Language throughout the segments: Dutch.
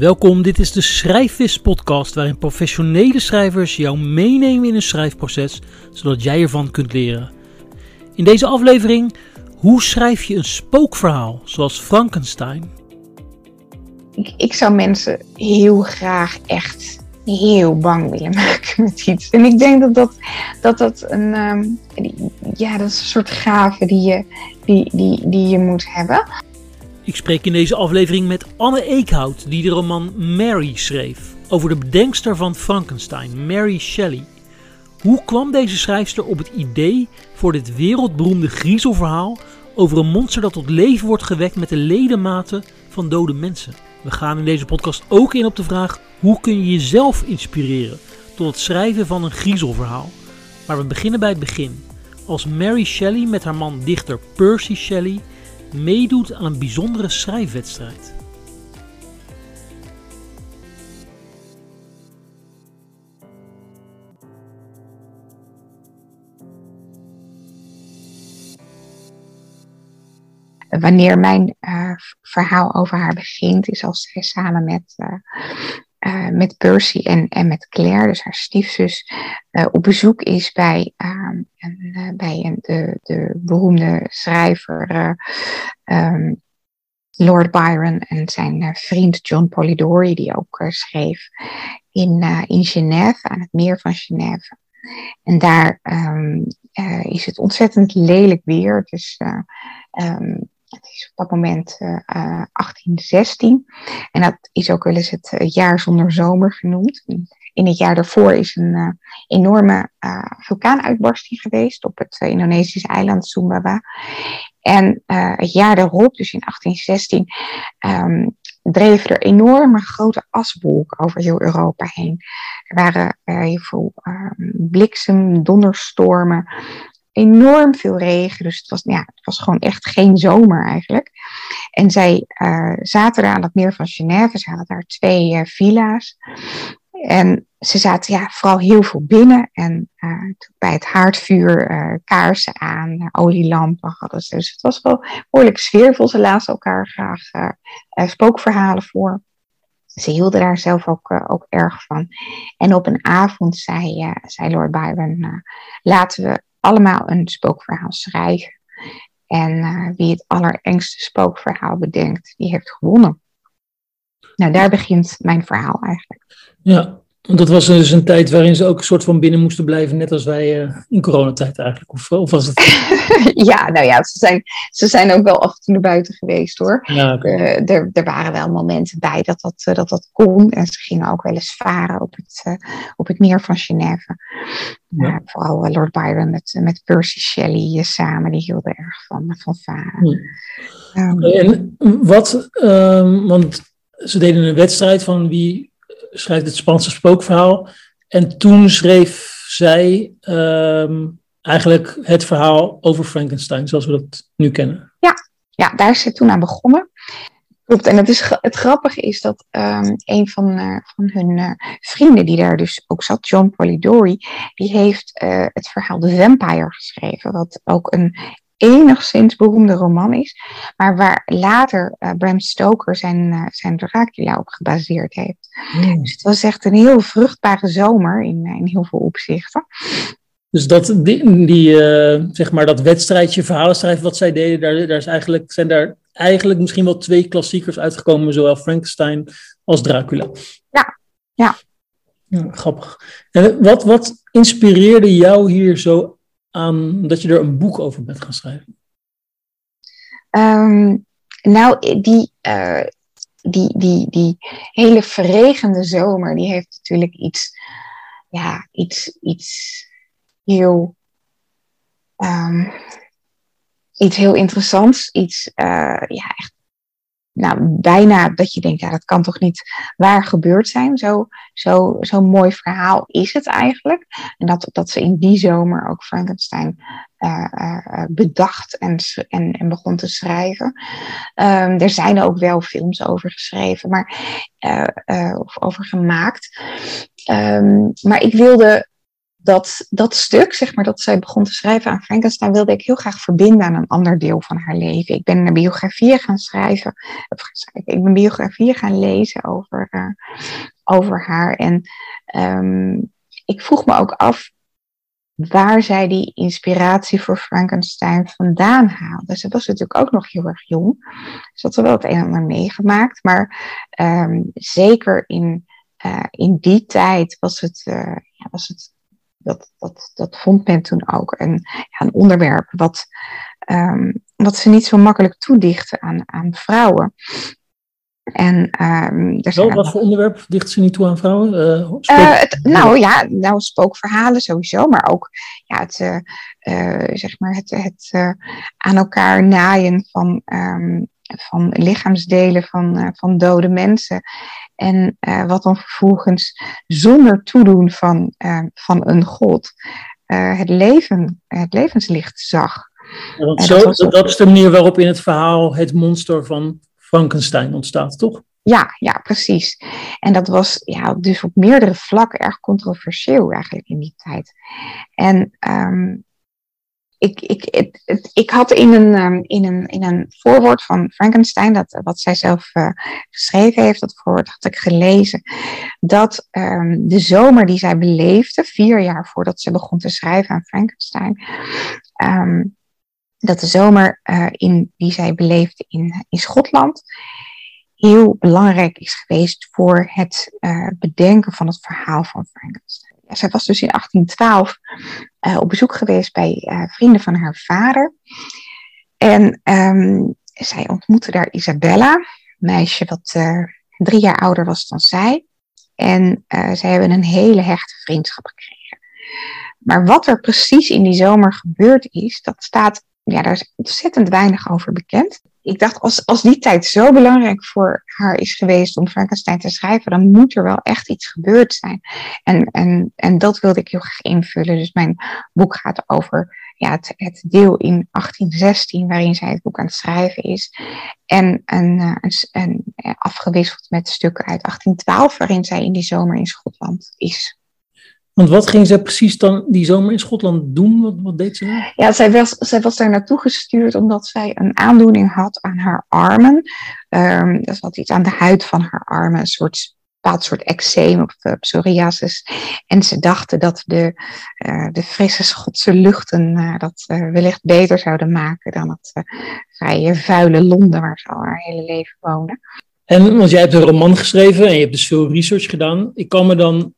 Welkom, dit is de Schrijfvis podcast waarin professionele schrijvers jou meenemen in een schrijfproces, zodat jij ervan kunt leren. In deze aflevering, hoe schrijf je een spookverhaal zoals Frankenstein? Ik, ik zou mensen heel graag echt heel bang willen maken met iets. En ik denk dat dat, dat, dat een, ehm, ja, dat is een soort gave die je, die, die, die je moet hebben. Ik spreek in deze aflevering met Anne Eekhout, die de roman Mary schreef. Over de bedenkster van Frankenstein, Mary Shelley. Hoe kwam deze schrijfster op het idee voor dit wereldberoemde griezelverhaal over een monster dat tot leven wordt gewekt met de ledematen van dode mensen? We gaan in deze podcast ook in op de vraag hoe kun je jezelf inspireren tot het schrijven van een griezelverhaal. Maar we beginnen bij het begin. Als Mary Shelley met haar man dichter Percy Shelley meedoet aan een bijzondere schrijfwedstrijd. Wanneer mijn uh, verhaal over haar begint, is als zij samen met uh, uh, met Percy en, en met Claire, dus haar stiefzus, uh, op bezoek is bij, uh, een, bij de, de beroemde schrijver um, Lord Byron en zijn vriend John Polidori, die ook schreef in, in Genève, aan het meer van Genève. En daar um, is het ontzettend lelijk weer. Dus um, het is op dat moment uh, uh, 1816. En dat is ook wel eens het jaar zonder zomer genoemd. In het jaar daarvoor is een uh, enorme vulkaanuitbarsting geweest op het Indonesische eiland Sumbawa. En het jaar daarop, dus in 1816, um, dreven er enorme grote aswolken over heel Europa heen. Er waren heel veel um, bliksem, donderstormen enorm veel regen. Dus het was, ja, het was gewoon echt geen zomer eigenlijk. En zij uh, zaten daar aan het meer van Genève. Ze hadden daar twee uh, villa's. En ze zaten ja, vooral heel veel binnen. En uh, bij het haardvuur kaarsen aan, olielampen hadden ze. Dus het was wel behoorlijk sfeervol. Ze lazen elkaar graag spookverhalen voor. Ze hielden daar zelf ook, ook erg van. En op een avond zei, zei Lord Byron: laten we allemaal een spookverhaal schrijven. En uh, wie het allerengste spookverhaal bedenkt, die heeft gewonnen. Nou, daar begint mijn verhaal eigenlijk. Ja, want dat was dus een tijd waarin ze ook een soort van binnen moesten blijven, net als wij uh, in coronatijd eigenlijk. Of, of was het? ja, nou ja, ze zijn, ze zijn ook wel af en toe naar buiten geweest hoor. Ja, okay. uh, er, er waren wel momenten bij dat dat, uh, dat dat kon. En ze gingen ook wel eens varen op het, op het meer van Genève. Ja. vooral Lord Byron met, met Percy Shelley samen, die hielden erg van, van varen. Ja. Um, en wat, um, want ze deden een wedstrijd van wie schrijft het Spaanse spookverhaal. En toen schreef zij um, eigenlijk het verhaal over Frankenstein, zoals we dat nu kennen. Ja, ja daar is ze toen aan begonnen. Klopt, en het, is, het grappige is dat um, een van, uh, van hun uh, vrienden, die daar dus ook zat, John Polidori, die heeft uh, het verhaal The Vampire geschreven, wat ook een enigszins beroemde roman is, maar waar later uh, Bram Stoker zijn, uh, zijn Dracula op gebaseerd heeft. Mm. Dus het was echt een heel vruchtbare zomer in, in heel veel opzichten. Dus dat, die, die uh, zeg maar dat wedstrijdje, verhalenschrijven wat zij deden, daar, daar is eigenlijk, zijn daar eigenlijk misschien wel twee klassiekers uitgekomen, zowel Frankenstein als Dracula. Ja, ja. ja grappig. En wat, wat inspireerde jou hier zo dat je er een boek over bent gaan schrijven? Um, nou, die, uh, die, die, die hele verregende zomer, die heeft natuurlijk iets, ja, iets, iets heel, um, iets heel interessants. Iets, uh, ja, echt nou, bijna dat je denkt, ja, dat kan toch niet waar gebeurd zijn. Zo, zo, zo'n mooi verhaal is het eigenlijk. En dat, dat ze in die zomer ook Frankenstein uh, uh, bedacht en, en, en begon te schrijven. Um, er zijn ook wel films over geschreven, maar, of over gemaakt. Um, maar ik wilde dat, dat stuk, zeg maar, dat zij begon te schrijven aan Frankenstein, wilde ik heel graag verbinden aan een ander deel van haar leven. Ik ben een biografie gaan schrijven, ik ben biografieën gaan lezen over, uh, over haar. En um, ik vroeg me ook af waar zij die inspiratie voor Frankenstein vandaan haalde. Ze was natuurlijk ook nog heel erg jong. Ze had er wel het een en ander meegemaakt, maar um, zeker in, uh, in die tijd was het, ja, was het dat, dat, dat vond men toen ook een, ja, een onderwerp wat, um, wat ze niet zo makkelijk toedichten aan, aan vrouwen. En, um, er zijn wat voor onderwerp dichten ze niet toe aan vrouwen? Uh, uh, het, nou ja, nou spookverhalen sowieso, maar ook ja, het, uh, zeg maar het, het aan elkaar naaien van, um, van lichaamsdelen van, van dode mensen. En uh, wat dan vervolgens zonder toedoen van, uh, van een god het, leven, het levenslicht zag. Ja, want zo, dat, dat, is de manier waarop in het verhaal het monster van Frankenstein ontstaat, toch? Ja, ja, precies. En dat was ja, dus op meerdere vlakken erg controversieel eigenlijk in die tijd. En um, ik, ik, het, ik had in een, um, in, een, in een voorwoord van Frankenstein, dat, wat zij zelf uh, geschreven heeft, dat voorwoord had ik gelezen, dat um, de zomer die zij beleefde, vier jaar voordat ze begon te schrijven aan Frankenstein, um, dat de zomer uh, in, die zij beleefde in, in Schotland heel belangrijk is geweest voor het uh, bedenken van het verhaal van Frankenstein zij was dus in 1812 uh, eh, op bezoek geweest bij uh, vrienden van haar vader. En um, zij ontmoette daar Isabella, een meisje wat uh, drie jaar ouder was dan zij. En zij hebben een hele hechte vriendschap gekregen. Maar wat er precies in die zomer gebeurd is, dat staat, ja, daar is ontzettend weinig over bekend ik dacht, als, als die tijd zo belangrijk voor haar is geweest om Frankenstein te schrijven, dan moet er wel echt iets gebeurd zijn. En, en, en dat wilde ik heel graag invullen. Dus mijn boek gaat over ja, het, het deel in 1816 waarin zij het boek aan het schrijven is. En een, eh, een, een, eh, afgewisseld met stukken uit 1812 waarin zij in die zomer in Schotland is. Want wat ging zij precies dan die zomer in Schotland doen? Wat, wat deed ze? Ja, zij was, zij was daar naartoe gestuurd omdat zij een aandoening had aan haar armen. Um, dat was iets aan de huid van haar armen, een soort bepaald soort eczeem of uh, psoriasis. En ze dachten dat de, uh, de frisse Schotse luchten uh, dat wellicht beter zouden maken dan het vrije vuile Londen waar ze al haar hele leven wonen. En want jij hebt een roman geschreven en je hebt dus veel research gedaan. Ik kan me dan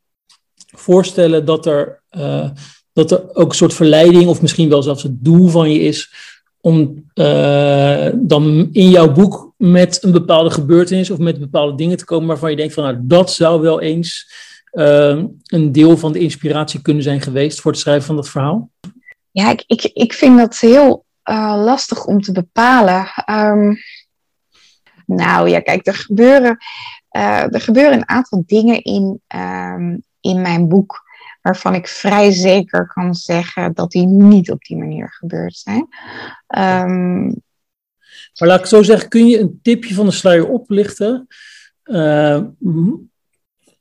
voorstellen dat er, uh, dat er ook een soort verleiding, of misschien wel zelfs het doel van je is, om uh, dan in jouw boek met een bepaalde gebeurtenis of met bepaalde dingen te komen waarvan je denkt van nou, dat zou wel eens uh, een deel van de inspiratie kunnen zijn geweest voor het schrijven van dat verhaal? Ja, ik, ik, ik vind dat heel lastig om te bepalen. Um, nou ja, kijk, er gebeuren, er gebeuren een aantal dingen in, um, in mijn boek waarvan ik vrij zeker kan zeggen dat die niet op die manier gebeurd zijn. Um, maar laat ik zo zeggen, kun je een tipje van de sluier oplichten? Uh,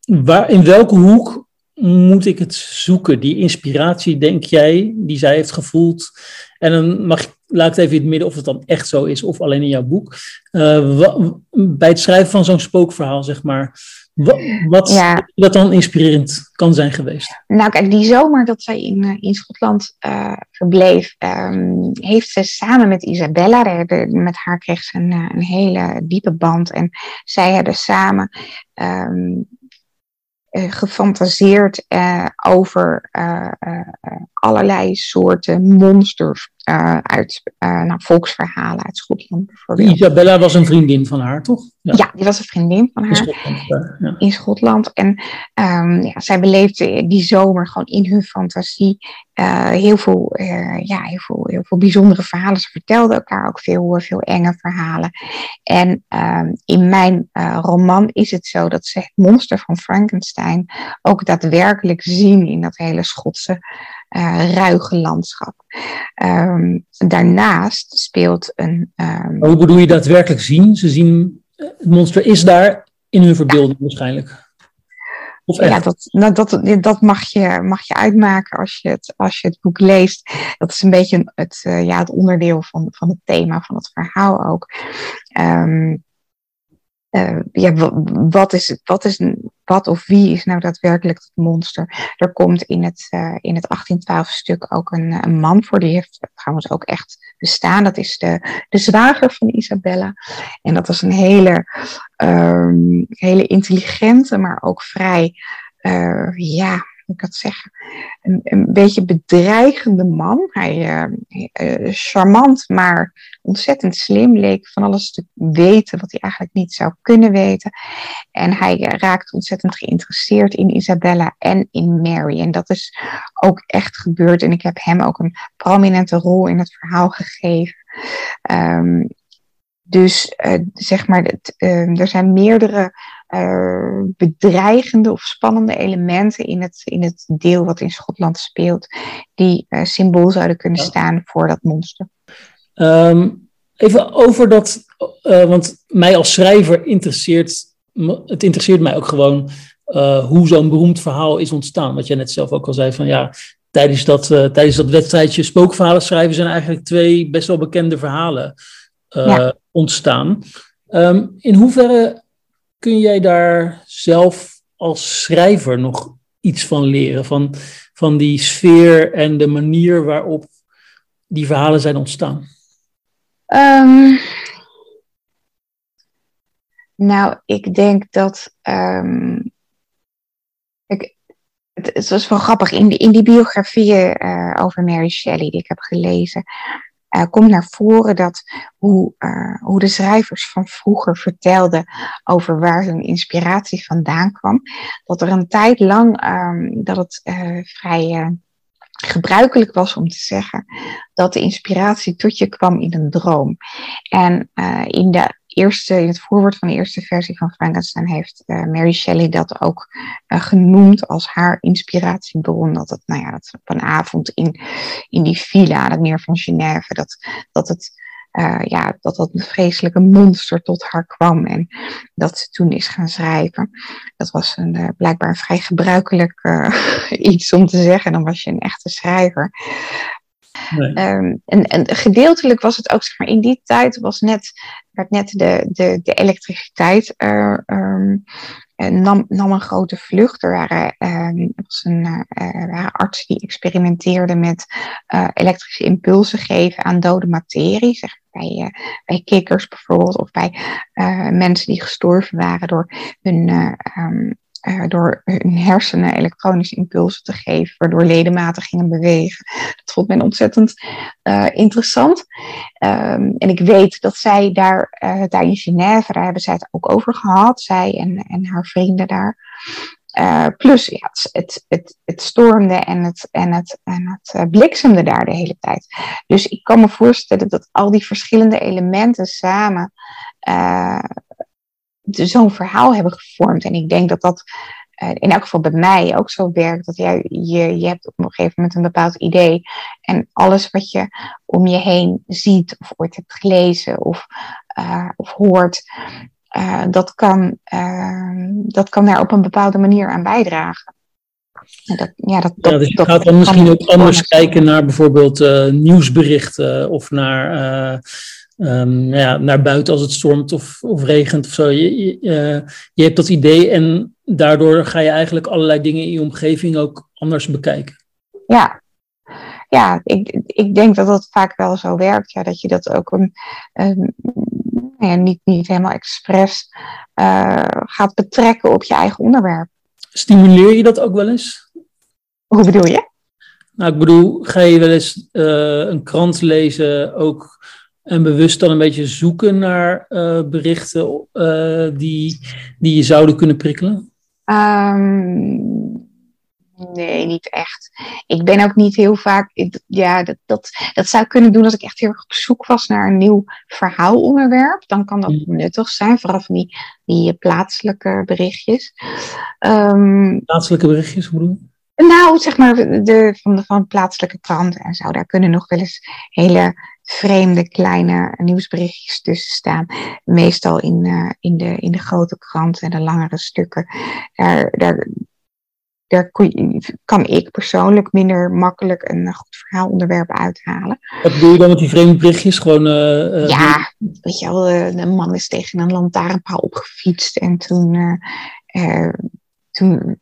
waar, in welke hoek moet ik het zoeken? Die inspiratie, denk jij, die zij heeft gevoeld. En dan mag ik, laat het even in het midden of het dan echt zo is of alleen in jouw boek. Uh, bij het schrijven van zo'n spookverhaal, zeg maar. Wat, ja. dat dan inspirerend kan zijn geweest? Nou, kijk, die zomer dat zij in, eh, in Schotland uh, verbleef, um, heeft ze samen met Isabella, de, met haar kreeg ze een, een, hele diepe band. En zij hebben samen um, uh, gefantaseerd uh, over uh, allerlei soorten monsters uit nou, volksverhalen uit Schotland bijvoorbeeld. Isabella was een vriendin van haar, toch? Ja, ja die was een vriendin van haar in Schotland. Ja. In Schotland. En um, ja, zij beleefde die zomer gewoon in hun fantasie heel, veel, ja, heel, veel, heel veel bijzondere verhalen. Ze vertelden elkaar ook veel, veel enge verhalen. En um, in mijn roman is het zo dat ze het monster van Frankenstein ook daadwerkelijk zien in dat hele Schotse uh, ruige landschap. Um, daarnaast speelt een. Um, hoe bedoel je daadwerkelijk zien? Ze zien, het monster is daar in hun verbeelding waarschijnlijk. ja dat, nou, dat, dat mag, je, mag je uitmaken als je, het, als je het boek leest. Dat is een beetje het, ja, het onderdeel van, van het thema van het verhaal ook. Um, uh, ja, wat, is, wat, is, wat of wie is nou daadwerkelijk het monster? Er komt in het, uh, in het 1812 stuk ook een, een, man voor, die heeft trouwens ook echt bestaan. Dat is de, de zwager van Isabella. En dat was een hele, um, hele intelligente, maar ook vrij, uh, ja, ik dat zeggen, een, een beetje bedreigende man. Hij uh, charmant, maar ontzettend slim, leek van alles te weten wat hij eigenlijk niet zou kunnen weten. En hij raakt ontzettend geïnteresseerd in Isabella en in Mary. En dat is ook echt gebeurd. En ik heb hem ook een prominente rol in het verhaal gegeven. Um, dus zeg maar, het, uh, er zijn meerdere uh, bedreigende of spannende elementen in het, in het deel wat in Schotland speelt, die symbool zouden kunnen staan voor dat monster. Um, even over dat, want mij als schrijver interesseert, het interesseert mij ook gewoon hoe zo'n beroemd verhaal is ontstaan. Wat jij net zelf ook al zei van ja, tijdens dat, tijdens dat wedstrijdje spookverhalen schrijven zijn eigenlijk twee best wel bekende verhalen. Ja ontstaan. Ehm, in hoeverre kun jij daar zelf als schrijver nog iets van leren? Van, van die sfeer en de manier waarop die verhalen zijn ontstaan? Um, nou, ik denk dat. Um, ik, het, was wel grappig. In, in die biografieën uh, over Mary Shelley die ik heb gelezen, uh, komt naar voren dat hoe, uh, hoe de schrijvers van vroeger vertelden over waar hun inspiratie vandaan kwam. Dat er een tijd lang um, dat het uh, vrij gebruikelijk was om te zeggen dat de inspiratie tot je kwam in een droom. En in de in het voorwoord van de eerste versie van Frankenstein heeft uh, Mary Shelley dat ook uh, genoemd als haar inspiratiebron. Dat het, nou ja, dat op een avond in, in die villa het meer van Genève, dat, dat het uh, ja, dat dat een vreselijke monster tot haar kwam en dat ze toen is gaan schrijven. Dat was een, blijkbaar een vrij gebruikelijk iets om te zeggen. Dan was je een echte schrijver. Um, en, en, gedeeltelijk was het ook, zeg maar, in die tijd was net, werd net de, de, de elektriciteit uh, um, nam, nam een grote vlucht. Er waren, er was een, uh, artsen die experimenteerden met uh, elektrische impulsen geven aan dode materie. Zeg, bij, bij kikkers bijvoorbeeld, of bij mensen die gestorven waren door hun uh, door hun hersenen elektronische impulsen te geven, waardoor ledematen gingen bewegen. Dat vond men ontzettend uh, interessant. Um, en ik weet dat zij daar, uh, daar in Genève, daar hebben zij het ook over gehad, zij en, en haar vrienden daar. plus, ja, het, het, het stormde en het, en het, en het bliksemde daar de hele tijd. Dus ik kan me voorstellen dat al die verschillende elementen samen zo'n verhaal hebben gevormd. En ik denk dat dat uh, in elk geval bij mij ook zo werkt. Dat jij, je, je hebt op een gegeven moment een bepaald idee. En alles wat je om je heen ziet of ooit hebt gelezen of, uh, of hoort. Uh, dat, kan, dat kan daar op een bepaalde manier aan bijdragen. Dat, ja, dat, ja, dus je gaat dan misschien ook anders kijken naar bijvoorbeeld nieuwsberichten of naar um, ja, naar buiten als het stormt of, of regent of zo. Je, je, uh, je hebt dat idee en daardoor ga je eigenlijk allerlei dingen in je omgeving ook anders bekijken. Ja, ja ik, ik denk dat dat vaak wel zo werkt. Ja, dat je dat ook een, um, ja, niet, niet helemaal expres uh, gaat betrekken op je eigen onderwerp. Stimuleer je dat ook wel eens? Hoe bedoel je? Nou, ik bedoel, ga je wel eens uh, een krant lezen ook en bewust dan een beetje zoeken naar uh, berichten uh, die, die je zouden kunnen prikkelen? Um, nee, niet echt. Ik ben ook niet heel vaak. Ja, dat, dat, dat zou ik kunnen doen als ik echt heel erg op zoek was naar een nieuw verhaalonderwerp. Dan kan dat mm. nuttig zijn, vooral van die, die plaatselijke berichtjes. Um, plaatselijke berichtjes, hoe? Nou, zeg maar de, van, de, van plaatselijke kranten en zo. Daar kunnen nog wel eens hele vreemde kleine nieuwsberichtjes tussen staan. Meestal in, uh, in, de, in de grote kranten en de langere stukken. Daar, daar, daar kan ik persoonlijk minder makkelijk een goed verhaalonderwerp uithalen. Wat bedoel je dan met die vreemde berichtjes? Gewoon, uh, ja, weet je wel, een man is tegen een lantaarnpaal opgefietst en toen, toen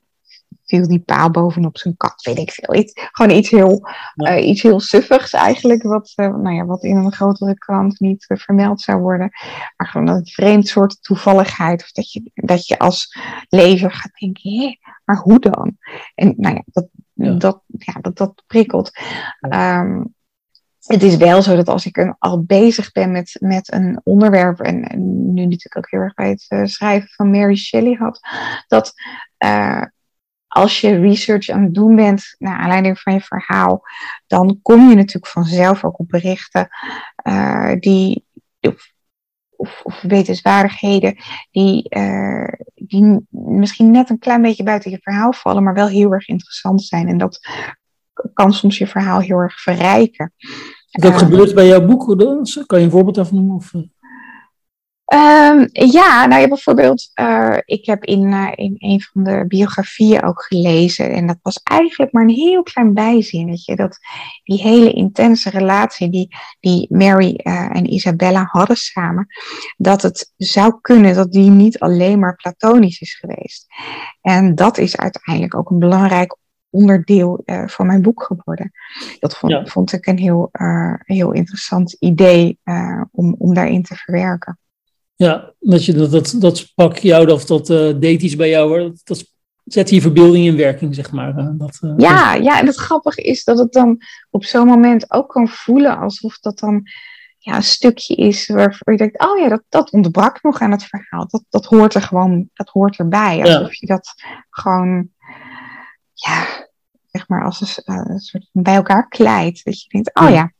viel die paal bovenop zijn kat, weet ik veel. Iets, gewoon iets heel, uh, iets heel suffigs eigenlijk, wat, uh, nou ja, wat in een grotere krant niet uh, vermeld zou worden. Maar gewoon een vreemd soort toevalligheid. Of dat je, dat je als lezer gaat denken, hé, maar hoe dan? En nou ja, dat, ja. Dat, ja, dat, dat prikkelt. Um, het is wel zo dat als ik een, al bezig ben met, met een onderwerp, en, en nu natuurlijk ook heel erg bij het schrijven van Mary Shelley had, dat als je research aan het doen bent naar aanleiding van je verhaal, dan kom je natuurlijk vanzelf ook op berichten uh, die, of, of, of, wetenswaardigheden die, uh, die misschien net een klein beetje buiten je verhaal vallen, maar wel heel erg interessant zijn. En dat kan soms je verhaal heel erg verrijken. Dat uh, gebeurt bij jouw boek, kan je een voorbeeld daarvan noemen? Of? Um, ja, nou ja, bijvoorbeeld, uh, ik heb in, uh, in een van de biografieën ook gelezen, en dat was eigenlijk maar een heel klein bijzinnetje, dat die hele intense relatie die, die Mary uh, en Isabella hadden samen, dat het zou kunnen dat die niet alleen maar platonisch is geweest. En dat is uiteindelijk ook een belangrijk onderdeel uh, van mijn boek geworden. Dat vond, ja. vond ik een heel, uh, heel interessant idee uh, om, om daarin te verwerken. Ja, dat, je, dat, dat, dat sprak jou of dat uh, deed iets bij jou. Dat, dat zet je verbeelding in werking, zeg maar. Dat, uh, ja, ja, en het grappige is dat het dan op zo'n moment ook kan voelen alsof dat dan ja, een stukje is waarvoor je denkt, oh ja, dat, dat ontbrak nog aan het verhaal. Dat, dat hoort er gewoon, dat hoort erbij. Alsof je dat gewoon, ja, zeg maar, als een, een soort bij elkaar kleidt. Dat je denkt, oh ja,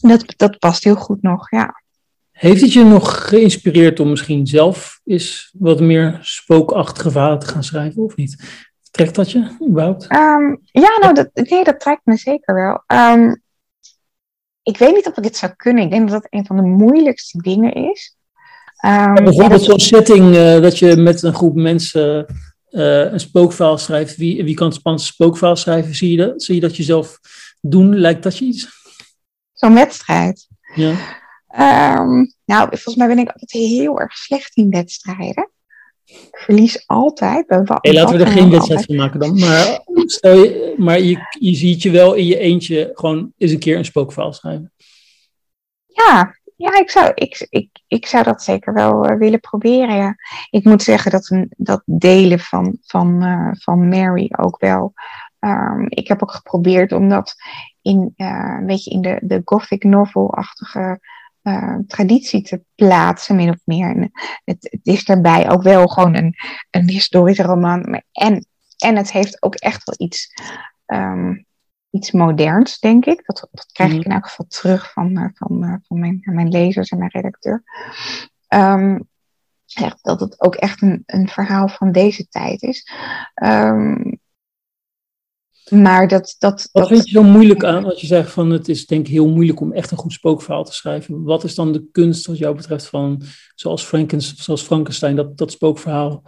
dat, dat past heel goed nog, ja. Heeft het je nog geïnspireerd om misschien zelf eens wat meer spookachtige verhalen te gaan schrijven, of niet? Trekt dat je überhaupt? Um, ja, nou, dat, nee, dat trekt me zeker wel. Um, ik weet niet of ik het zou kunnen. Ik denk dat dat een van de moeilijkste dingen is. Um, bijvoorbeeld zo'n setting uh, dat je met een groep mensen uh, een spookverhaal schrijft. Wie, wie kan het spannend spookverhaal schrijven? Zie je, dat, zie je dat jezelf doen? Lijkt dat je iets? Zo'n wedstrijd? Ja. Um, nou, volgens mij ben ik altijd heel erg slecht in wedstrijden. Ik verlies altijd. Bij wat, hey, laten we er geen wedstrijd van maken dan. Maar, stel je, maar je, je ziet je wel in je eentje gewoon eens een keer een spookverhaal schrijven. Ja, ja ik, zou, ik, ik, ik zou dat zeker wel uh, willen proberen. Ja. Ik moet zeggen dat, een, dat delen van, van, uh, van Mary ook wel. Um, ik heb ook geprobeerd om dat in, uh, een beetje in de, de gothic novel-achtige uh, traditie te plaatsen, min of meer. En het, het, is daarbij ook wel gewoon een, een historische roman. En, en het heeft ook echt wel iets, um, iets moderns, denk ik. Dat, dat krijg ik mhm. in elk geval terug van, uh, van, uh, van mijn, mijn lezers en mijn redacteur. Um, dat het ook echt een, een verhaal van deze tijd is. Um, maar dat, dat, Wat vind je zo moeilijk aan als je zegt van het is denk ik heel moeilijk om echt een goed spookverhaal te schrijven? Wat is dan de kunst wat jou betreft van zoals, Frankens, zoals Frankenstein, dat, dat spookverhaal?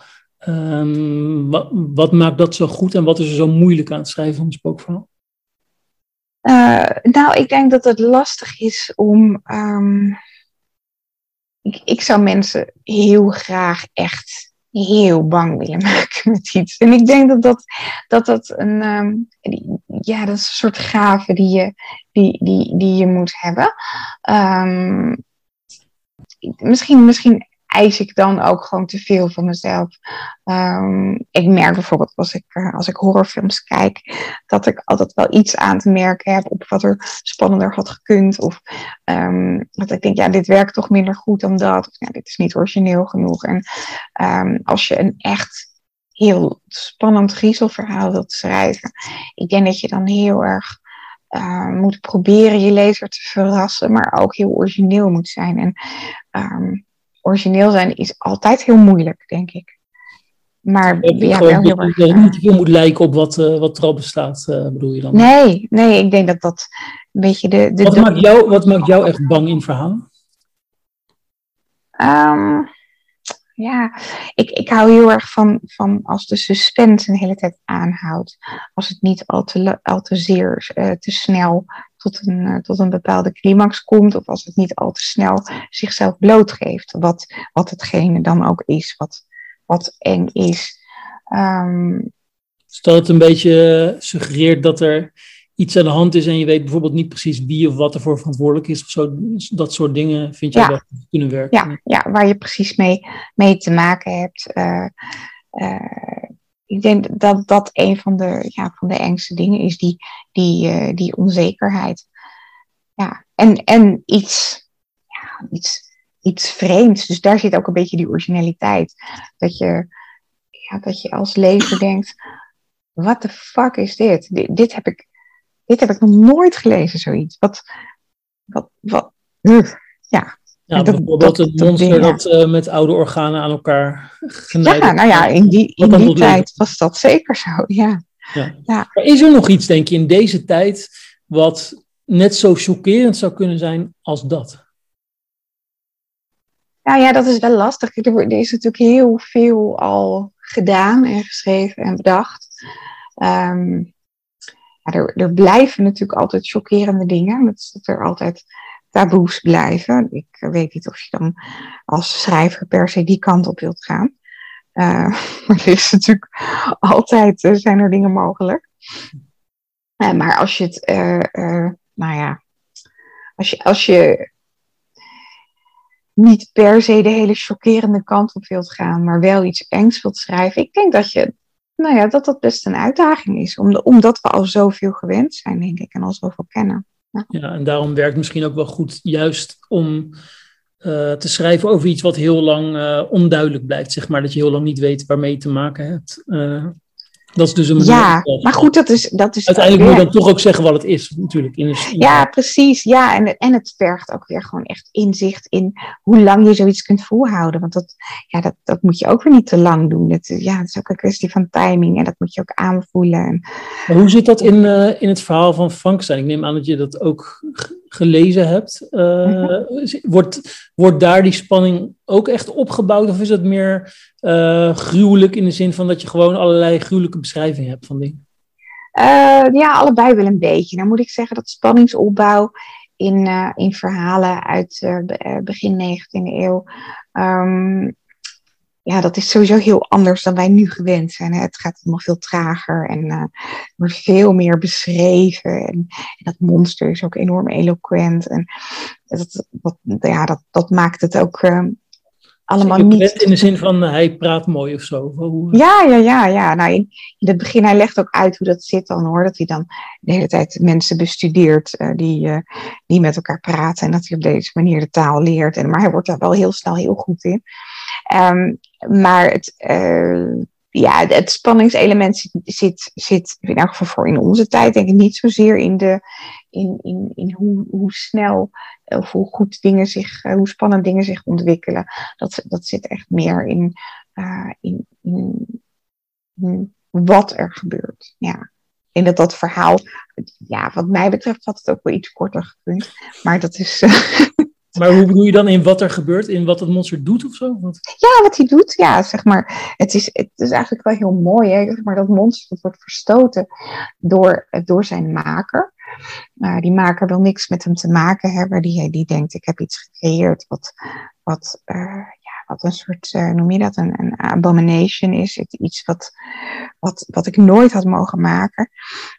Um, wat, wat, maakt dat zo goed en wat is er zo moeilijk aan het schrijven van een spookverhaal? Uh, nou, ik denk dat het lastig is om. Um, ik, ik zou mensen heel graag echt heel bang willen maken met iets. En ik denk dat dat, dat, dat een, um, ja, dat is een soort gave die je, die, die, die je moet hebben. Um, misschien, misschien eis ik dan ook gewoon te veel van mezelf. Um, ik merk bijvoorbeeld als ik, uh, als ik horrorfilms kijk, dat ik altijd wel iets aan te merken heb op wat er spannender had gekund. Of um, dat ik denk, ja, dit werkt toch minder goed dan dat. Of ja, dit is niet origineel genoeg. En um, als je een echt heel spannend griezelverhaal wilt schrijven, ik denk dat je dan heel erg uh, moet proberen je lezer te verrassen, maar ook heel origineel moet zijn. En um, origineel zijn is altijd heel moeilijk, denk ik. Maar ja, wel heel erg. Dat het niet veel moet lijken op wat, uh, wat er al bestaat, uh, bedoel je dan? Nee, nee, ik denk dat dat een beetje de. de wat, maakt jou, wat maakt jou echt bang in verhaal? Um, ja. Ik, ik hou heel erg van, van als de suspense een hele tijd aanhoudt. Als het niet al te, al te zeer uh, te snel tot een, uh, tot een bepaalde climax komt. Of als het niet al te snel zichzelf blootgeeft. Wat, wat hetgene dan ook is, wat, wat eng is. Um, Stel het een beetje suggereert dat er iets aan de hand is en je weet bijvoorbeeld niet precies wie of wat ervoor verantwoordelijk is of zo. Dat soort dingen vind jij ja. dat kunnen werken? Ja, ja, waar je precies mee, mee te maken hebt. Uh, uh, ik denk dat dat een van de, ja, van de engste dingen is, die, die, uh, die onzekerheid. Ja, en, en iets, ja, iets, iets vreemds. Dus daar zit ook een beetje die originaliteit. Dat je, ja, dat je als lezer denkt, wat de fuck is dit? dit? Dit heb ik dit heb ik nog nooit gelezen, zoiets. Wat, wat, wat, ja. Ja, dat, bijvoorbeeld dat, een monster dat, uh, met oude organen aan elkaar genaaid Ja, nou ja, in die, in die tijd was dat zeker zo, ja. ja. ja. Maar is er nog iets, denk je, in deze tijd wat net zo chockerend zou kunnen zijn als dat? Nou ja, dat is wel lastig. Er is natuurlijk heel veel al gedaan en geschreven en bedacht. Um, ja, er, er blijven natuurlijk altijd chockerende dingen. Dat er altijd taboes blijven. Ik weet niet of je dan als schrijver per se die kant op wilt gaan. Uh, maar er is natuurlijk altijd uh, zijn er dingen mogelijk. Uh, maar als je het, nou ja, als je, als je niet per se de hele chockerende kant op wilt gaan, maar wel iets engs wilt schrijven, ik denk dat je nou ja, dat dat best een uitdaging is. omdat we al zoveel gewend zijn, denk ik, en al zoveel kennen. Ja, en daarom werkt misschien ook wel goed juist om uh, te schrijven over iets wat heel lang uh, onduidelijk blijft, zeg maar. Dat je heel lang niet weet waarmee je te maken hebt. Uh, dat is dus een Ja, maar goed, dat is. Dat is Uiteindelijk moet je dan toch ook zeggen wat het is, natuurlijk. In ja, precies. Ja, en, en het vergt ook weer gewoon echt inzicht in hoe lang je zoiets kunt volhouden. Want dat, ja, dat, dat moet je ook weer niet te lang doen. Het, ja, het is ook een kwestie van timing en dat moet je ook aanvoelen. En... hoe zit dat in, uh, in het verhaal van Frankenstein? Ik neem aan dat je dat ook gelezen hebt. Uh, wordt, wordt daar die spanning ook echt opgebouwd? Of is het meer uh, gruwelijk in de zin van dat je gewoon allerlei gruwelijke beschrijvingen hebt van dingen? Uh, ja, allebei wel een beetje. Dan moet ik zeggen dat spanningsopbouw in, in verhalen uit begin 19e eeuw. Um, ja, dat is sowieso heel anders dan wij nu gewend zijn. Hè. Het gaat allemaal veel trager en uh, wordt veel meer beschreven. En, en, dat monster is ook enorm eloquent. En dat, ja, dat, dat maakt het ook uh, allemaal niet... In de zin van uh, hij praat mooi of zo? Hoe... Ja, ja, ja. ja. Nou, in, in, het begin, hij legt ook uit hoe dat zit dan hoor. Dat hij dan de hele tijd mensen bestudeert die, die met elkaar praten. En dat hij op deze manier de taal leert. En, maar hij wordt daar wel heel snel heel goed in. Um, maar het, uh, ja, het spanningselement zit, zit, in elk geval voor in onze tijd, denk ik niet zozeer in, de, in, in, in hoe, hoe snel of hoe goed dingen zich, uh, hoe spannend dingen zich ontwikkelen. Dat, dat zit echt meer in, uh, in, in, in, wat er gebeurt. Ja. En dat dat verhaal, ja, wat mij betreft had het ook wel iets korter gekund. Maar dat is. Maar hoe bedoel je dan in wat er gebeurt, in wat het monster doet of zo? Ja, wat hij doet, ja, zeg maar. Het is, het is eigenlijk wel heel mooi, hè? Zeg maar dat monster wordt verstoten door, door zijn maker. Uh, die maker wil niks met hem te maken hebben. Die, die denkt, ik heb iets gecreëerd wat, wat, ja, wat een soort, uh, noem je dat, een, een abomination is. Iets wat, wat, wat ik nooit had mogen maken.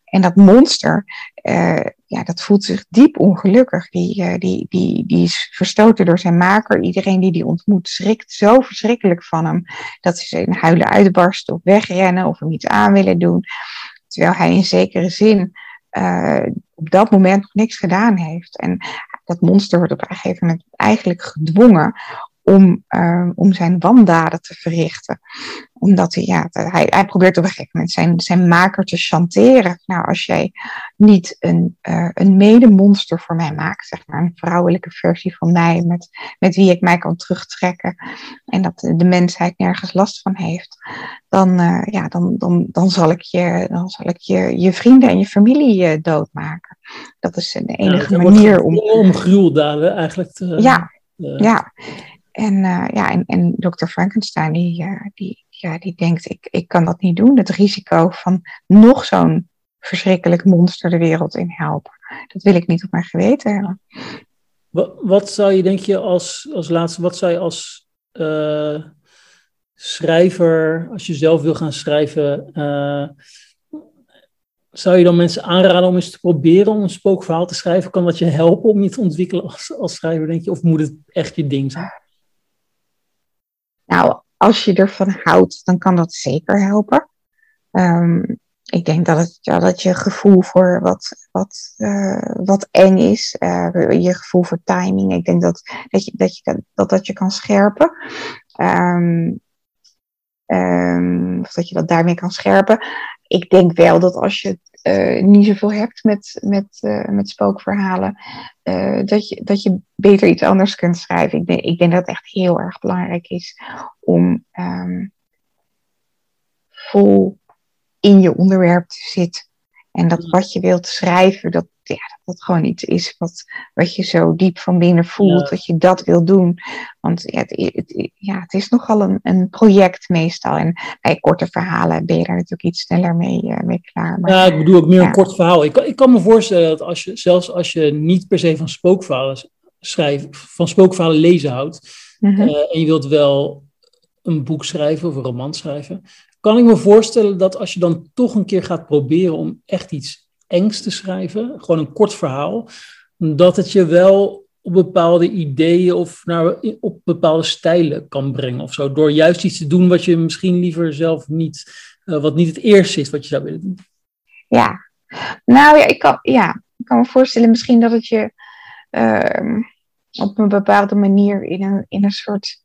En dat monster, uh, ja, dat voelt zich diep ongelukkig. Die, uh, die, die, die is verstoten door zijn maker. Iedereen die die ontmoet schrikt zo verschrikkelijk van hem. Dat ze in huilen uitbarsten of wegrennen of hem iets aan willen doen. Terwijl hij in zekere zin op dat moment nog niks gedaan heeft. En dat monster wordt op een gegeven moment eigenlijk gedwongen om, uh, om zijn wandaden te verrichten. Omdat hij, ja, hij, hij probeert op een gegeven moment zijn, zijn maker te chanteren. Nou, als jij niet een, uh, een medemonster voor mij maakt, zeg maar, een vrouwelijke versie van mij, met, met wie ik mij kan terugtrekken en dat de mensheid nergens last van heeft, dan, uh, ja, dan, dan, dan zal ik, je, dan zal ik je, je vrienden en je familie doodmaken. Dat is de enige ja, manier om. Om gruweldaden eigenlijk te. Ja, ja. En, ja, en, en Dr. Frankenstein, die, die, ja, die denkt, ik, ik kan dat niet doen. Het risico van nog zo'n verschrikkelijk monster de wereld in helpen. Dat wil ik niet op mijn geweten hebben. Wat, wat zou je, denk je, als, als laatste, wat zou je als uh, schrijver, als je zelf wil gaan schrijven, zou je dan mensen aanraden om eens te proberen om een spookverhaal te schrijven? Kan dat je helpen om je te ontwikkelen als, als schrijver, denk je? Of moet het echt je ding zijn? Nou, als je ervan houdt, dan kan dat zeker helpen. Um, ik denk dat, het, ja, dat je gevoel voor wat, wat, uh, wat eng is, uh, je gevoel voor timing, ik denk dat dat, je, dat, je, dat, dat je kan scherpen. Um, um, of dat je dat daarmee kan scherpen. Ik denk wel dat als je uh, niet zoveel hebt met, met, met spookverhalen, dat, je, dat je beter iets anders kunt schrijven. Ik denk, ik denk dat het echt heel erg belangrijk is om um, vol in je onderwerp zit. En dat wat je wilt schrijven, dat, ja, dat dat gewoon iets is wat, wat je zo diep van binnen voelt, dat je dat wil doen. Want ja, het, het, ja, het is nogal een, een project meestal. En bij korte verhalen ben je daar natuurlijk iets sneller mee, uh, mee klaar. Maar, ja, ik bedoel ook meer een kort verhaal. Ik, ik kan me voorstellen dat als je, zelfs als je niet per se van spookverhalen schrijven, van spookverhalen lezen houdt, mm -hmm. uh, en je wilt wel een boek schrijven of een roman schrijven, kan ik me voorstellen dat als je dan toch een keer gaat proberen om echt iets engs te schrijven, gewoon een kort verhaal, dat het je wel op bepaalde ideeën of naar, op bepaalde stijlen kan brengen of zo. Door juist iets te doen wat je misschien liever zelf niet, uh, wat niet het eerste is wat je zou willen doen. Ja, nou ja, ik kan, ja, kan me voorstellen misschien dat het je uh, op een bepaalde manier in een, in een soort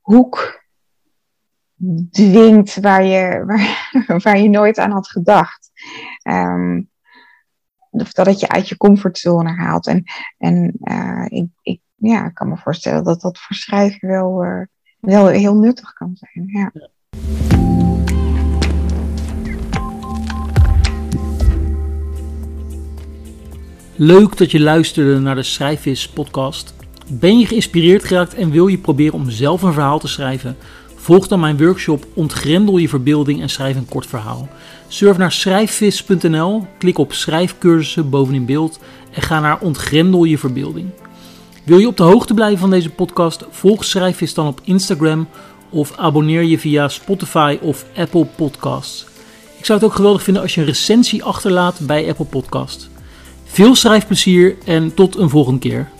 hoek dwingt waar je, waar, waar je nooit aan had gedacht. Um, dat het je uit je comfortzone haalt. En, en uh, ik, ik ja, kan me voorstellen dat dat voor schrijven wel, uh, wel heel nuttig kan zijn. Ja. Leuk dat je luisterde naar de Schrijfvis podcast. Ben je geïnspireerd geraakt en wil je proberen om zelf een verhaal te schrijven? Volg dan mijn workshop Ontgrendel je verbeelding en schrijf een kort verhaal. Surf naar schrijfvis.nl, klik op schrijfcursussen bovenin beeld en ga naar Ontgrendel je verbeelding. Wil je op de hoogte blijven van deze podcast? Volg Schrijfvis dan op Instagram of abonneer je via Spotify of Apple Podcasts. Ik zou het ook geweldig vinden als je een recensie achterlaat bij Apple Podcasts. Veel schrijfplezier en tot een volgende keer.